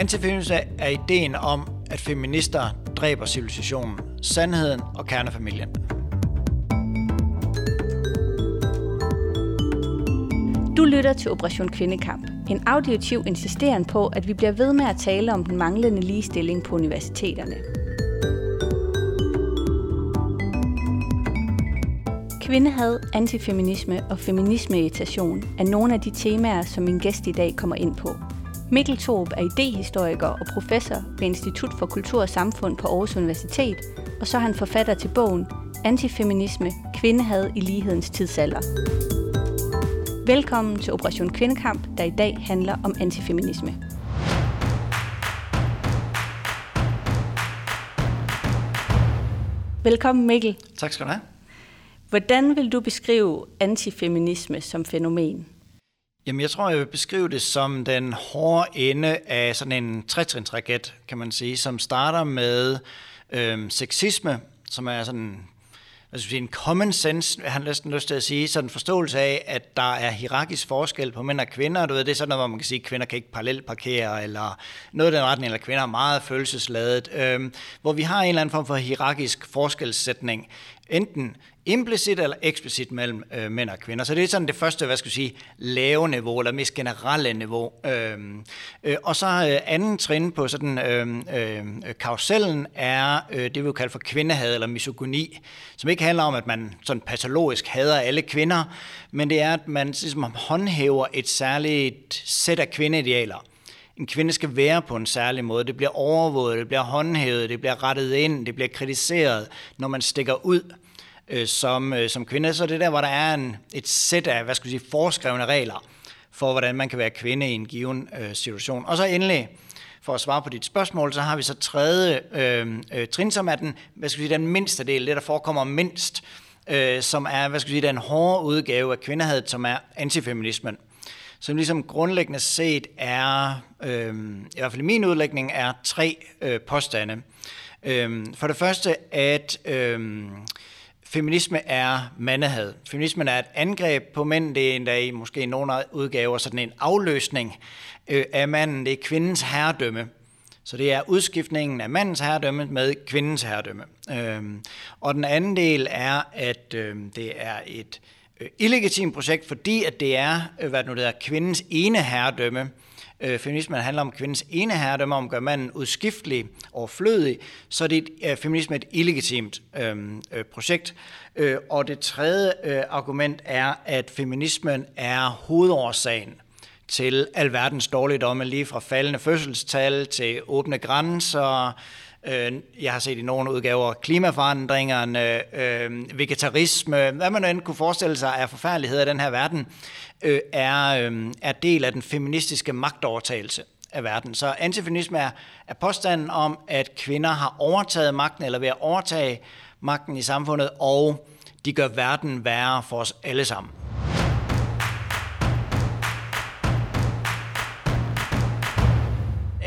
Antifeminisme er ideen om, at feminister dræber civilisationen, sandheden og kernefamilien. Du lytter til Operation Kvindekamp. En auditiv insisteren på, at vi bliver ved med at tale om den manglende ligestilling på universiteterne. Kvindehad, antifeminisme og feminismeirritation er nogle af de temaer, som min gæst i dag kommer ind på. Mikkel Thorup er idehistoriker og professor ved Institut for Kultur og Samfund på Aarhus Universitet, og så er han forfatter til bogen Antifeminisme, kvindehad i lighedens tidsalder. Velkommen til Operation Kvindekamp, der i dag handler om antifeminisme. Velkommen Mikkel. Tak skal du have. Hvordan vil du beskrive antifeminisme som fænomen? Jamen, jeg tror, jeg vil beskrive det som den hårde ende af sådan en trætrinsraket, kan man sige, som starter med øh, sexisme, som er sådan hvad skal sige, en common sense, jeg har næsten lyst til at sige, sådan en forståelse af, at der er hierarkisk forskel på mænd og kvinder. Du ved, det er sådan noget, hvor man kan sige, at kvinder kan ikke parallelt parkere, eller noget i den retning, eller kvinder er meget følelsesladet. Øh, hvor vi har en eller anden form for hierarkisk forskelsætning, enten implicit eller eksplicit mellem øh, mænd og kvinder. Så det er sådan det første, hvad skal jeg sige, lave niveau, eller mest generelle niveau. Øhm, øh, og så øh, anden trin på sådan øh, øh, karusellen er øh, det, vi kalder for kvindehad eller misogyni, som ikke handler om, at man sådan patologisk hader alle kvinder, men det er, at man ligesom håndhæver et særligt sæt af kvindeidealer en kvinde skal være på en særlig måde. Det bliver overvåget, det bliver håndhævet, det bliver rettet ind, det bliver kritiseret, når man stikker ud øh, som, øh, som kvinde. Så det der, hvor der er en, et sæt af, hvad skal jeg sige, foreskrevne regler for, hvordan man kan være kvinde i en given øh, situation. Og så endelig, for at svare på dit spørgsmål, så har vi så tredje øh, øh, trin, som er den, hvad skal jeg sige, den mindste del, det der forekommer mindst, øh, som er, hvad skal jeg sige, den hårde udgave af kvindehadet, som er antifeminismen som ligesom grundlæggende set er, øh, i hvert fald i min udlægning, er tre øh, påstande. Øh, for det første, at øh, feminisme er mandehad. Feminismen er et angreb på mænd. Det er endda i måske nogle udgaver sådan en afløsning øh, af manden. Det er kvindens herredømme. Så det er udskiftningen af mandens herredømme med kvindens herredømme. Øhm, og den anden del er, at øhm, det er et øh, illegitimt projekt, fordi at det er, øh, hvad det nu hedder, kvindens ene herredømme, øh, feminismen handler om kvindens ene herredømme, om at gøre manden udskiftelig og flødig, så det er øh, feminisme et illegitimt øh, øh, projekt. Øh, og det tredje øh, argument er, at feminismen er hovedårsagen til alverdens dårligdomme, lige fra faldende fødselstal til åbne grænser, øh, jeg har set i nogle udgaver klimaforandringerne, øh, vegetarisme, hvad man end kunne forestille sig af forfærdelighed i den her verden, øh, er, øh, er del af den feministiske magtovertagelse af verden. Så antifeminisme er, er påstanden om, at kvinder har overtaget magten, eller ved at overtage magten i samfundet, og de gør verden værre for os alle sammen.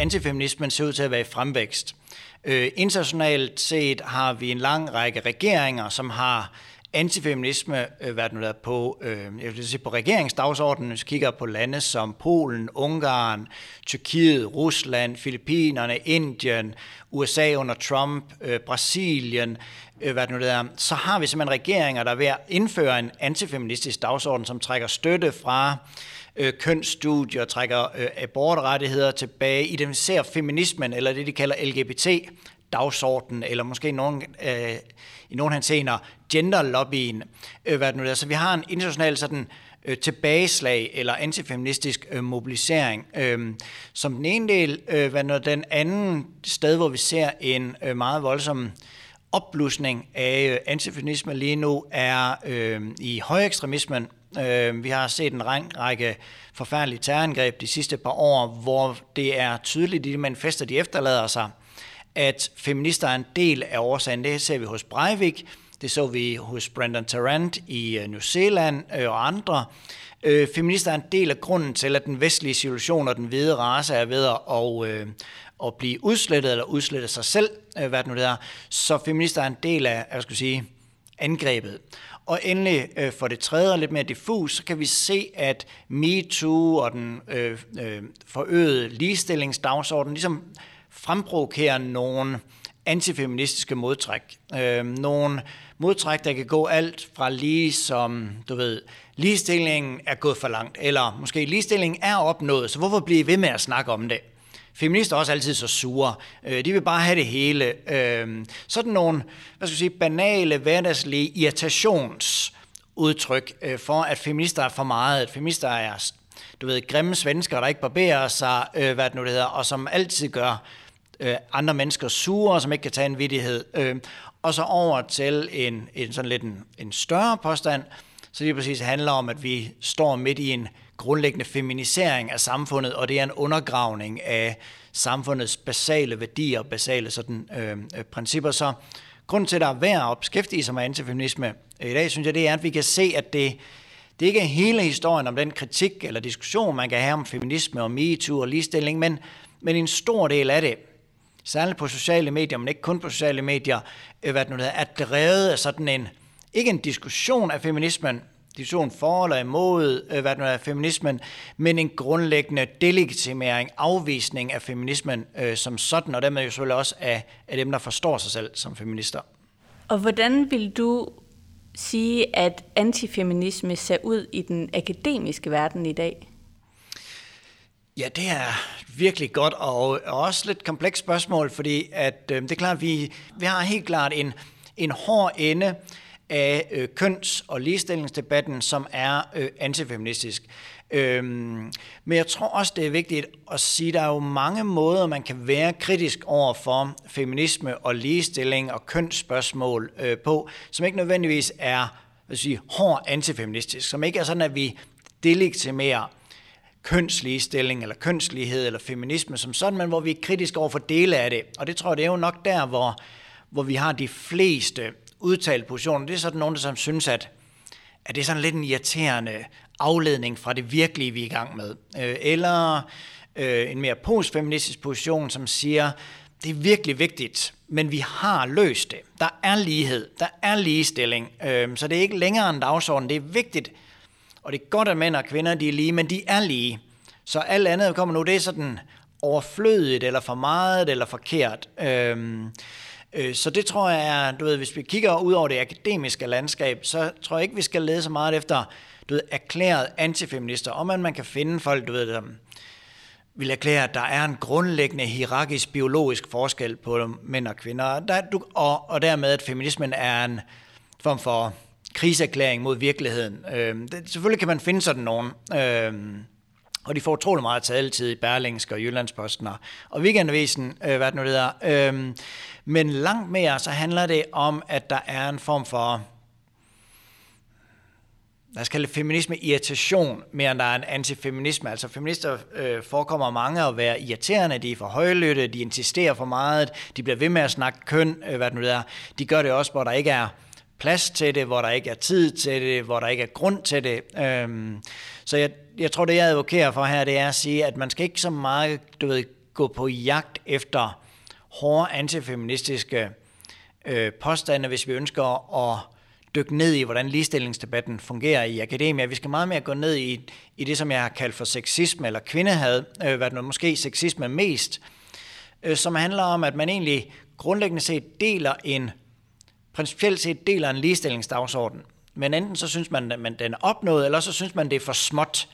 Antifeminismen ser ud til at være i fremvækst. Øh, internationalt set har vi en lang række regeringer, som har antifeminisme øh, det nu på, øh, jeg vil sige på regeringsdagsordenen, hvis vi kigger på lande som Polen, Ungarn, Tyrkiet, Rusland, Filippinerne, Indien, USA under Trump, øh, Brasilien, øh, hvad nu der, så har vi simpelthen regeringer, der er ved at indføre en antifeministisk dagsorden, som trækker støtte fra øh, kønsstudier, trækker øh, abortrettigheder tilbage, identificerer feminismen, eller det de kalder LGBT, dagsorden, eller måske nogen, øh, i nogle senere genderlobbyen. Øh, hvad det nu er. Så vi har en international sådan, øh, tilbageslag eller antifeministisk øh, mobilisering. Øh, som den ene del, øh, hvad nu, den anden sted, hvor vi ser en øh, meget voldsom opblusning af øh, antifeminisme lige nu, er øh, i højekstremismen. Øh, vi har set en række forfærdelige terrorangreb de sidste par år, hvor det er tydeligt, de manifester, de efterlader sig, at feminister er en del af årsagen. Det ser vi hos Breivik, det så vi hos Brandon Tarrant i øh, New Zealand øh, og andre. Øh, feminister er en del af grunden til, at den vestlige civilisation og den hvide race er ved at, øh, at blive udslettet eller udslette sig selv, hvad det nu det er. Så feminister er en del af, jeg skal sige, angrebet. Og endelig øh, for det tredje og lidt mere diffus, så kan vi se, at MeToo og den øh, øh, forøgede ligestillingsdagsorden ligesom fremprovokere nogle antifeministiske modtræk. Øh, nogle modtræk, der kan gå alt fra lige som, du ved, ligestillingen er gået for langt, eller måske ligestillingen er opnået, så hvorfor blive ved med at snakke om det? Feminister er også altid så sure. Øh, de vil bare have det hele. Øh, sådan nogle, hvad skal jeg sige, banale, hverdagslige irritationsudtryk øh, for, at feminister er for meget, at feminister er, du ved, grimme svensker, der ikke barberer sig, øh, hvad det nu det hedder, og som altid gør Øh, andre mennesker sure, som ikke kan tage en vidighed. Øh, og så over til en, en sådan lidt en, en større påstand, så det præcis handler om, at vi står midt i en grundlæggende feminisering af samfundet, og det er en undergravning af samfundets basale værdier og basale sådan, øh, øh, principper. Så grunden til, at der er værd at beskæftige sig med antifeminisme i dag, synes jeg, det er, at vi kan se, at det, det ikke er hele historien om den kritik eller diskussion, man kan have om feminisme og MeToo og ligestilling, men, men en stor del af det, særligt på sociale medier, men ikke kun på sociale medier, øh, hvad det nu hedder, er drevet af sådan en, ikke en diskussion af feminismen, diskussion for eller imod øh, hvad det hedder, feminismen, men en grundlæggende delegitimering, afvisning af feminismen øh, som sådan, og dermed jo selvfølgelig også af, af dem, der forstår sig selv som feminister. Og hvordan vil du sige, at antifeminisme ser ud i den akademiske verden i dag? Ja, det er virkelig godt og også lidt komplekst spørgsmål, fordi at, øh, det er klart, at vi, vi har helt klart en, en hård ende af øh, køns- og ligestillingsdebatten, som er øh, antifeministisk. Øhm, men jeg tror også, det er vigtigt at sige, at der er jo mange måder, man kan være kritisk over for feminisme og ligestilling og kønsspørgsmål øh, på, som ikke nødvendigvis er hvad sige, hård antifeministisk, som ikke er sådan, at vi delegitimerer kønsligestilling eller kønslighed eller feminisme som sådan, men hvor vi er kritiske over for dele af det. Og det tror jeg, det er jo nok der, hvor, hvor vi har de fleste udtalte positioner. Det er sådan nogen, der som synes, at, at det er sådan lidt en irriterende afledning fra det virkelige, vi er i gang med. Øh, eller øh, en mere postfeministisk position, som siger, det er virkelig vigtigt, men vi har løst det. Der er lighed, der er ligestilling, øh, så det er ikke længere en dagsorden. Det er vigtigt, og det er godt, at mænd og kvinder de er lige, men de er lige. Så alt andet, der kommer nu, det er sådan overflødigt, eller for meget, eller forkert. Øhm, Øh, så det tror jeg er, du ved, hvis vi kigger ud over det akademiske landskab, så tror jeg ikke, vi skal lede så meget efter, du ved, erklæret antifeminister, om at man kan finde folk, du ved, der vil erklære, at der er en grundlæggende hierarkisk biologisk forskel på mænd og kvinder, der, du, og, og dermed, at feminismen er en form for kriserklæring mod virkeligheden. Øh, det, selvfølgelig kan man finde sådan nogen, øh, og de får utrolig meget taletid i Berlingsk og Jyllandsposten og, og Weekendavisen, øh, hvad det nu hedder. Øh, men langt mere så handler det om, at der er en form for, lad os kalde det feminisme irritation, mere end der er en antifeminisme. Altså feminister øh, forekommer mange at være irriterende, de er for højlytte, de insisterer for meget, de bliver ved med at snakke køn, øh, hvad det nu er. De gør det også, hvor der ikke er plads til det, hvor der ikke er tid til det, hvor der ikke er grund til det. Øhm, så jeg, jeg tror, det jeg advokerer for her, det er at sige, at man skal ikke så meget, du ved, gå på jagt efter hårde antifeministiske øh, påstande, hvis vi ønsker at dykke ned i, hvordan ligestillingsdebatten fungerer i akademia. Vi skal meget mere gå ned i, i det, som jeg har kaldt for sexisme eller kvindehad, øh, hvad det måske sexisme mest, øh, som handler om, at man egentlig grundlæggende set deler en, principielt set deler en ligestillingsdagsorden. Men enten så synes man, at den er opnået, eller så synes man, det er for småt.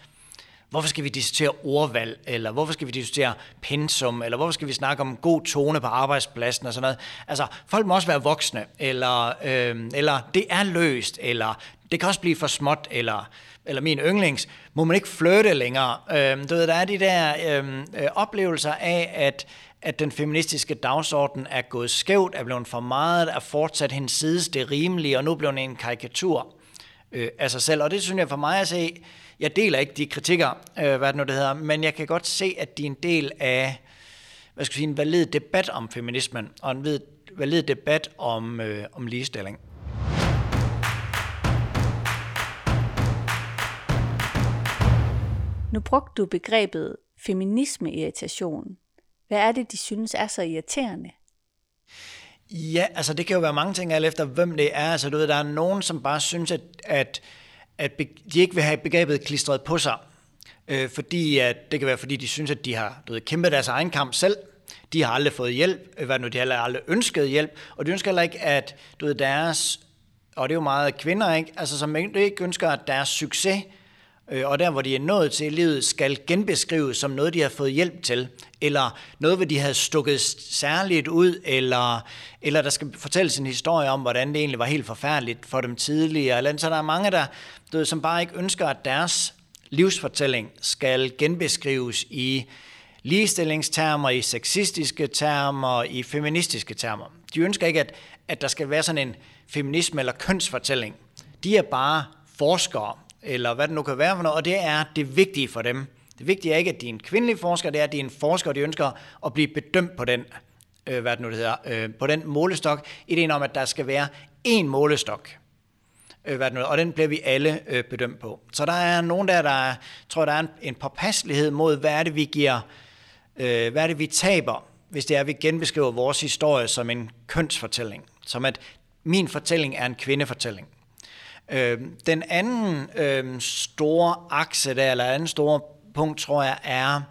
Hvorfor skal vi diskutere ordvalg, eller hvorfor skal vi diskutere pensum, eller hvorfor skal vi snakke om god tone på arbejdspladsen og sådan noget. Altså, folk må også være voksne, eller, øh, eller det er løst, eller det kan også blive for småt, eller, eller min yndlings, må man ikke flytte længere. Øh, du ved, der er de der øh, øh, oplevelser af, at at den feministiske dagsorden er gået skævt, er blevet for meget, er fortsat hendes sides det rimelige, og nu bliver en karikatur øh, af sig selv. Og det synes jeg for mig at se, jeg deler ikke de kritikker, øh, hvad det nu det hedder, men jeg kan godt se, at de er en del af hvad skal jeg sige, en valid debat om feminismen, og en valid debat om, øh, om ligestilling. Nu brugte du begrebet feminisme-irritation. Hvad er det, de synes er så irriterende? Ja, altså det kan jo være mange ting, alt efter hvem det er. Altså du ved, der er nogen, som bare synes, at, at, at de ikke vil have begrebet klistret på sig. Øh, fordi at, det kan være, fordi de synes, at de har du ved, kæmpet deres egen kamp selv. De har aldrig fået hjælp, øh, hvad nu, de har aldrig ønsket hjælp, og de ønsker heller ikke, at du ved, deres, og det er jo meget kvinder, ikke? Altså, som ikke ønsker, at deres succes Øh, Øh, og der, hvor de er nået til i livet, skal genbeskrives som noget, de har fået hjælp til, eller noget, hvor de havde stukket særligt ud, eller, eller der skal fortælles en historie om, hvordan det egentlig var helt forfærdeligt for dem tidligere. Eller, så der er mange, der, du ved, som bare ikke ønsker, at deres livsfortælling skal genbeskrives i ligestillingstermer, i sexistiske termer, i feministiske termer. De ønsker ikke, at, at der skal være sådan en feminisme eller kønsfortælling. De er bare forskere, eller hvad det nu kan være for noget, og det er det vigtige for dem. Det vigtige er ikke, at de er en kvindelig forsker, det er, at de er en forsker, og de ønsker at blive bedømt på den, øh, hvad det nu det hedder, øh, på den målestok. Ideen om, at der skal være én målestok, øh, hvad det nu, og den bliver vi alle øh, bedømt på. Så der er nogen der, der tror, der er en, en påpasselighed mod, hvad er det, vi giver, øh, hvad er det, vi taber, hvis det er, at vi genbeskriver vores historie som en kønsfortælling. Som at min fortælling er en kvindefortælling. Øh, den anden øh, store akse der, eller anden store punkt, tror jeg, er,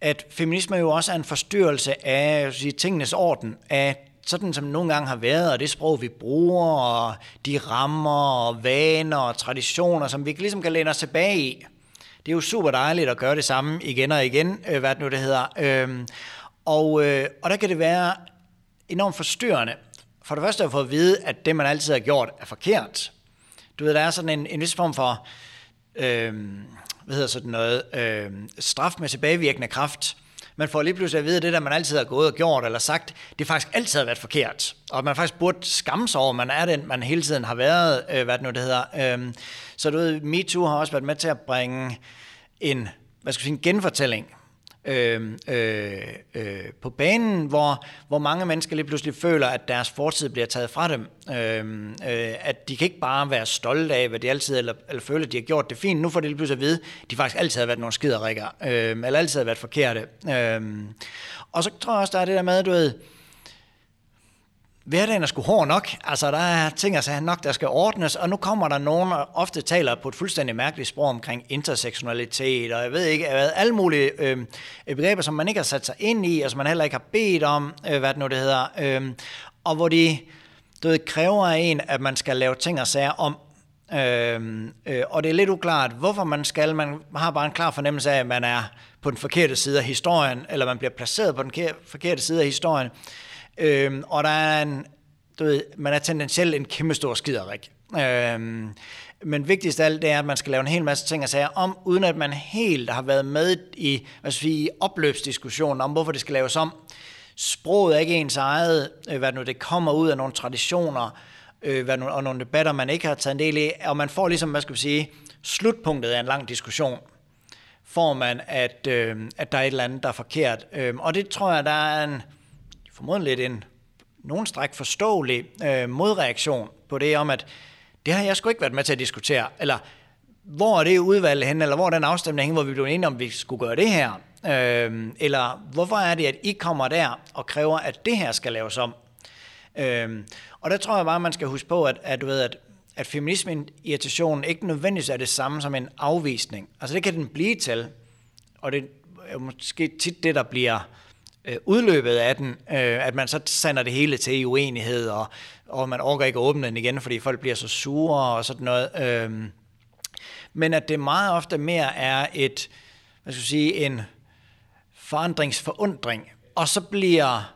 at feminisme jo også er en forstyrrelse af jeg sige, tingenes orden, af sådan som nogle gange har været, og det sprog, vi bruger, og de rammer, og vaner, og traditioner, som vi ligesom kan læne os tilbage i. Det er jo super dejligt at gøre det samme igen og igen, øh, hvad det nu det hedder. Øh, og, øh, og der kan det være enormt forstyrrende, for det første at fået at vide, at det, man altid har gjort, er forkert. Du ved, der er sådan en, en vis form for, øh, hvad hedder sådan noget, øh, straf med tilbagevirkende kraft. Man får lige pludselig at vide, at det der, man altid har gået og gjort eller sagt, det faktisk altid har været forkert. Og man faktisk burde skamme sig over, at man er den, man hele tiden har været, øh, hvad det nu det hedder. Øh, så du ved, MeToo har også været med til at bringe en, hvad skal jeg sige, en genfortælling øh, øh, øh, på banen, hvor, hvor mange mennesker lige pludselig føler, at deres fortid bliver taget fra dem. Øh, øh, at de kan ikke bare være stolte af, hvad de altid, eller, eller føle, at de har gjort det fint. Nu får de lige pludselig at vide, at de faktisk altid har været nogle skiderikker, øh, eller altid har været forkerte. Øh, og så tror jeg også, der er det der med, du ved, hverdagen er sgu hård nok. Altså, der er ting at sige nok, der skal ordnes, og nu kommer der nogen, og ofte taler på et fuldstændig mærkeligt sprog omkring intersektionalitet, og jeg ved ikke, hvad, alle mulige øh, begreber, som man ikke har sat sig ind i, og som man heller ikke har bedt om, øh, hvad det nu det hedder, øh, og hvor de du ved, kræver af en, at man skal lave ting og sager om, Øh, øh, og det er lidt uklart, hvorfor man skal. Man har bare en klar fornemmelse af, at man er på den forkerte side af historien, eller man bliver placeret på den forkerte side af historien. Øhm, og der er en, du ved, man er tendensielt en kæmpe stor skiderik. Øhm, men vigtigst af alt, det er, at man skal lave en hel masse ting og sager om, uden at man helt har været med i, hvad skal vi, opløbsdiskussionen om, hvorfor det skal laves om. Sproget er ikke ens eget, øh, hvad nu det kommer ud af nogle traditioner, øh, hvad nu, og nogle debatter, man ikke har taget en del i, og man får ligesom, hvad skal vi sige, slutpunktet af en lang diskussion får man, at, øh, at der er et eller andet, der er forkert. Øh, og det tror jeg, der er en, formodentlig en nogen stræk forståelig øh, modreaktion på det om, at det har jeg sgu ikke været med til at diskutere, eller hvor er det udvalg hen, eller hvor er den afstemning hen, hvor vi blev enige om, at vi skulle gøre det her, øh, eller hvorfor er det, at I kommer der og kræver, at det her skal laves om. Øh, og der tror jeg bare, at man skal huske på, at, at du ved, at at feminismen-irritationen ikke nødvendigvis er det samme som en afvisning. Altså det kan den blive til, og det er måske tit det, der bliver øh, udløbet af den, øh, at man så sender det hele til i uenighed, og, og man orker ikke at åbne den igen, fordi folk bliver så sure og sådan noget. Øh, men at det meget ofte mere er et, hvad skal jeg sige, en forandringsforundring, og så bliver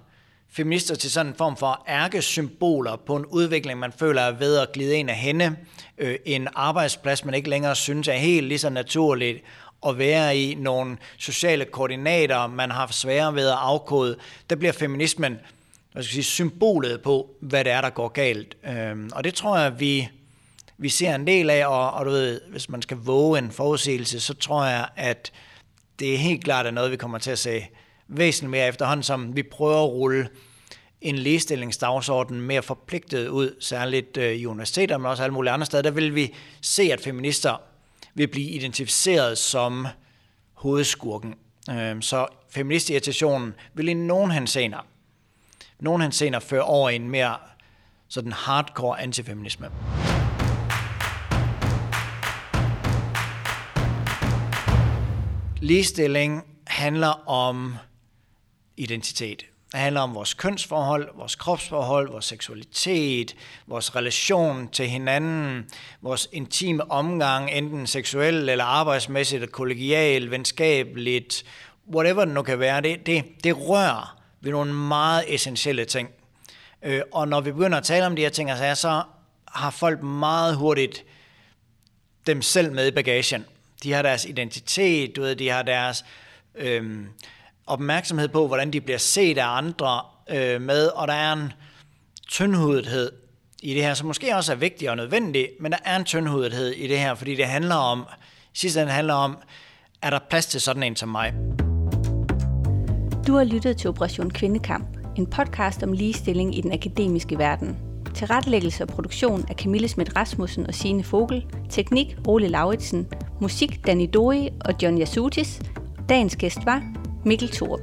feminister til sådan en form for ærkesymboler på en udvikling, man føler er ved at glide ind af hende. Øh, en arbejdsplads, man ikke længere synes er helt lige så naturligt at være i, nogle sociale koordinater, man har svære ved at afkode, der bliver feminismen hvad skal jeg sige, symbolet på, hvad det er, der går galt. Øhm, og det tror jeg, vi, vi ser en del af, og, og du ved, hvis man skal våge en forudsigelse, så tror jeg, at det er helt klart er noget, vi kommer til at se væsentligt mere efterhånden, som vi prøver at rulle en ligestillingsdagsorden mere forpligtet ud, særligt øh, i universiteter, men også alle mulige andre steder, der vil vi se, at feminister vil blive identificeret som hovedskurken. Øhm, så feministirritationen vil i nogen henseender nogen henseender føre over i en mere sådan hardcore antifeminisme. Ligestilling handler om identitet. Det handler om vores kønsforhold, vores kropsforhold, vores seksualitet, vores relation til hinanden, vores intime omgang, enten seksuel eller arbejdsmæssigt, kollegial, venskabeligt, whatever det nu kan være. Det, det, det rører ved nogle meget essentielle ting. Øh, og når vi begynder at tale om de her ting, altså, så har folk meget hurtigt dem selv med i bagagen. De har deres identitet, du ved, de har deres øhm, opmærksomhed på, hvordan de bliver set af andre øh, med, og der er en tyndhudethed i det her, som måske også er vigtig og nødvendig, men der er en tyndhudethed i det her, fordi det handler om, i sidste ende handler om, er der plads til sådan en som mig? Du har lyttet til Operation Kvindekamp, en podcast om ligestilling i den akademiske verden. Tilrettelæggelse og produktion af Camille Smidt Rasmussen og Signe Fogel. Teknik Ole Lauritsen. Musik Danny Doi og John Yasutis. Dagens gæst var Mikkel Thorup.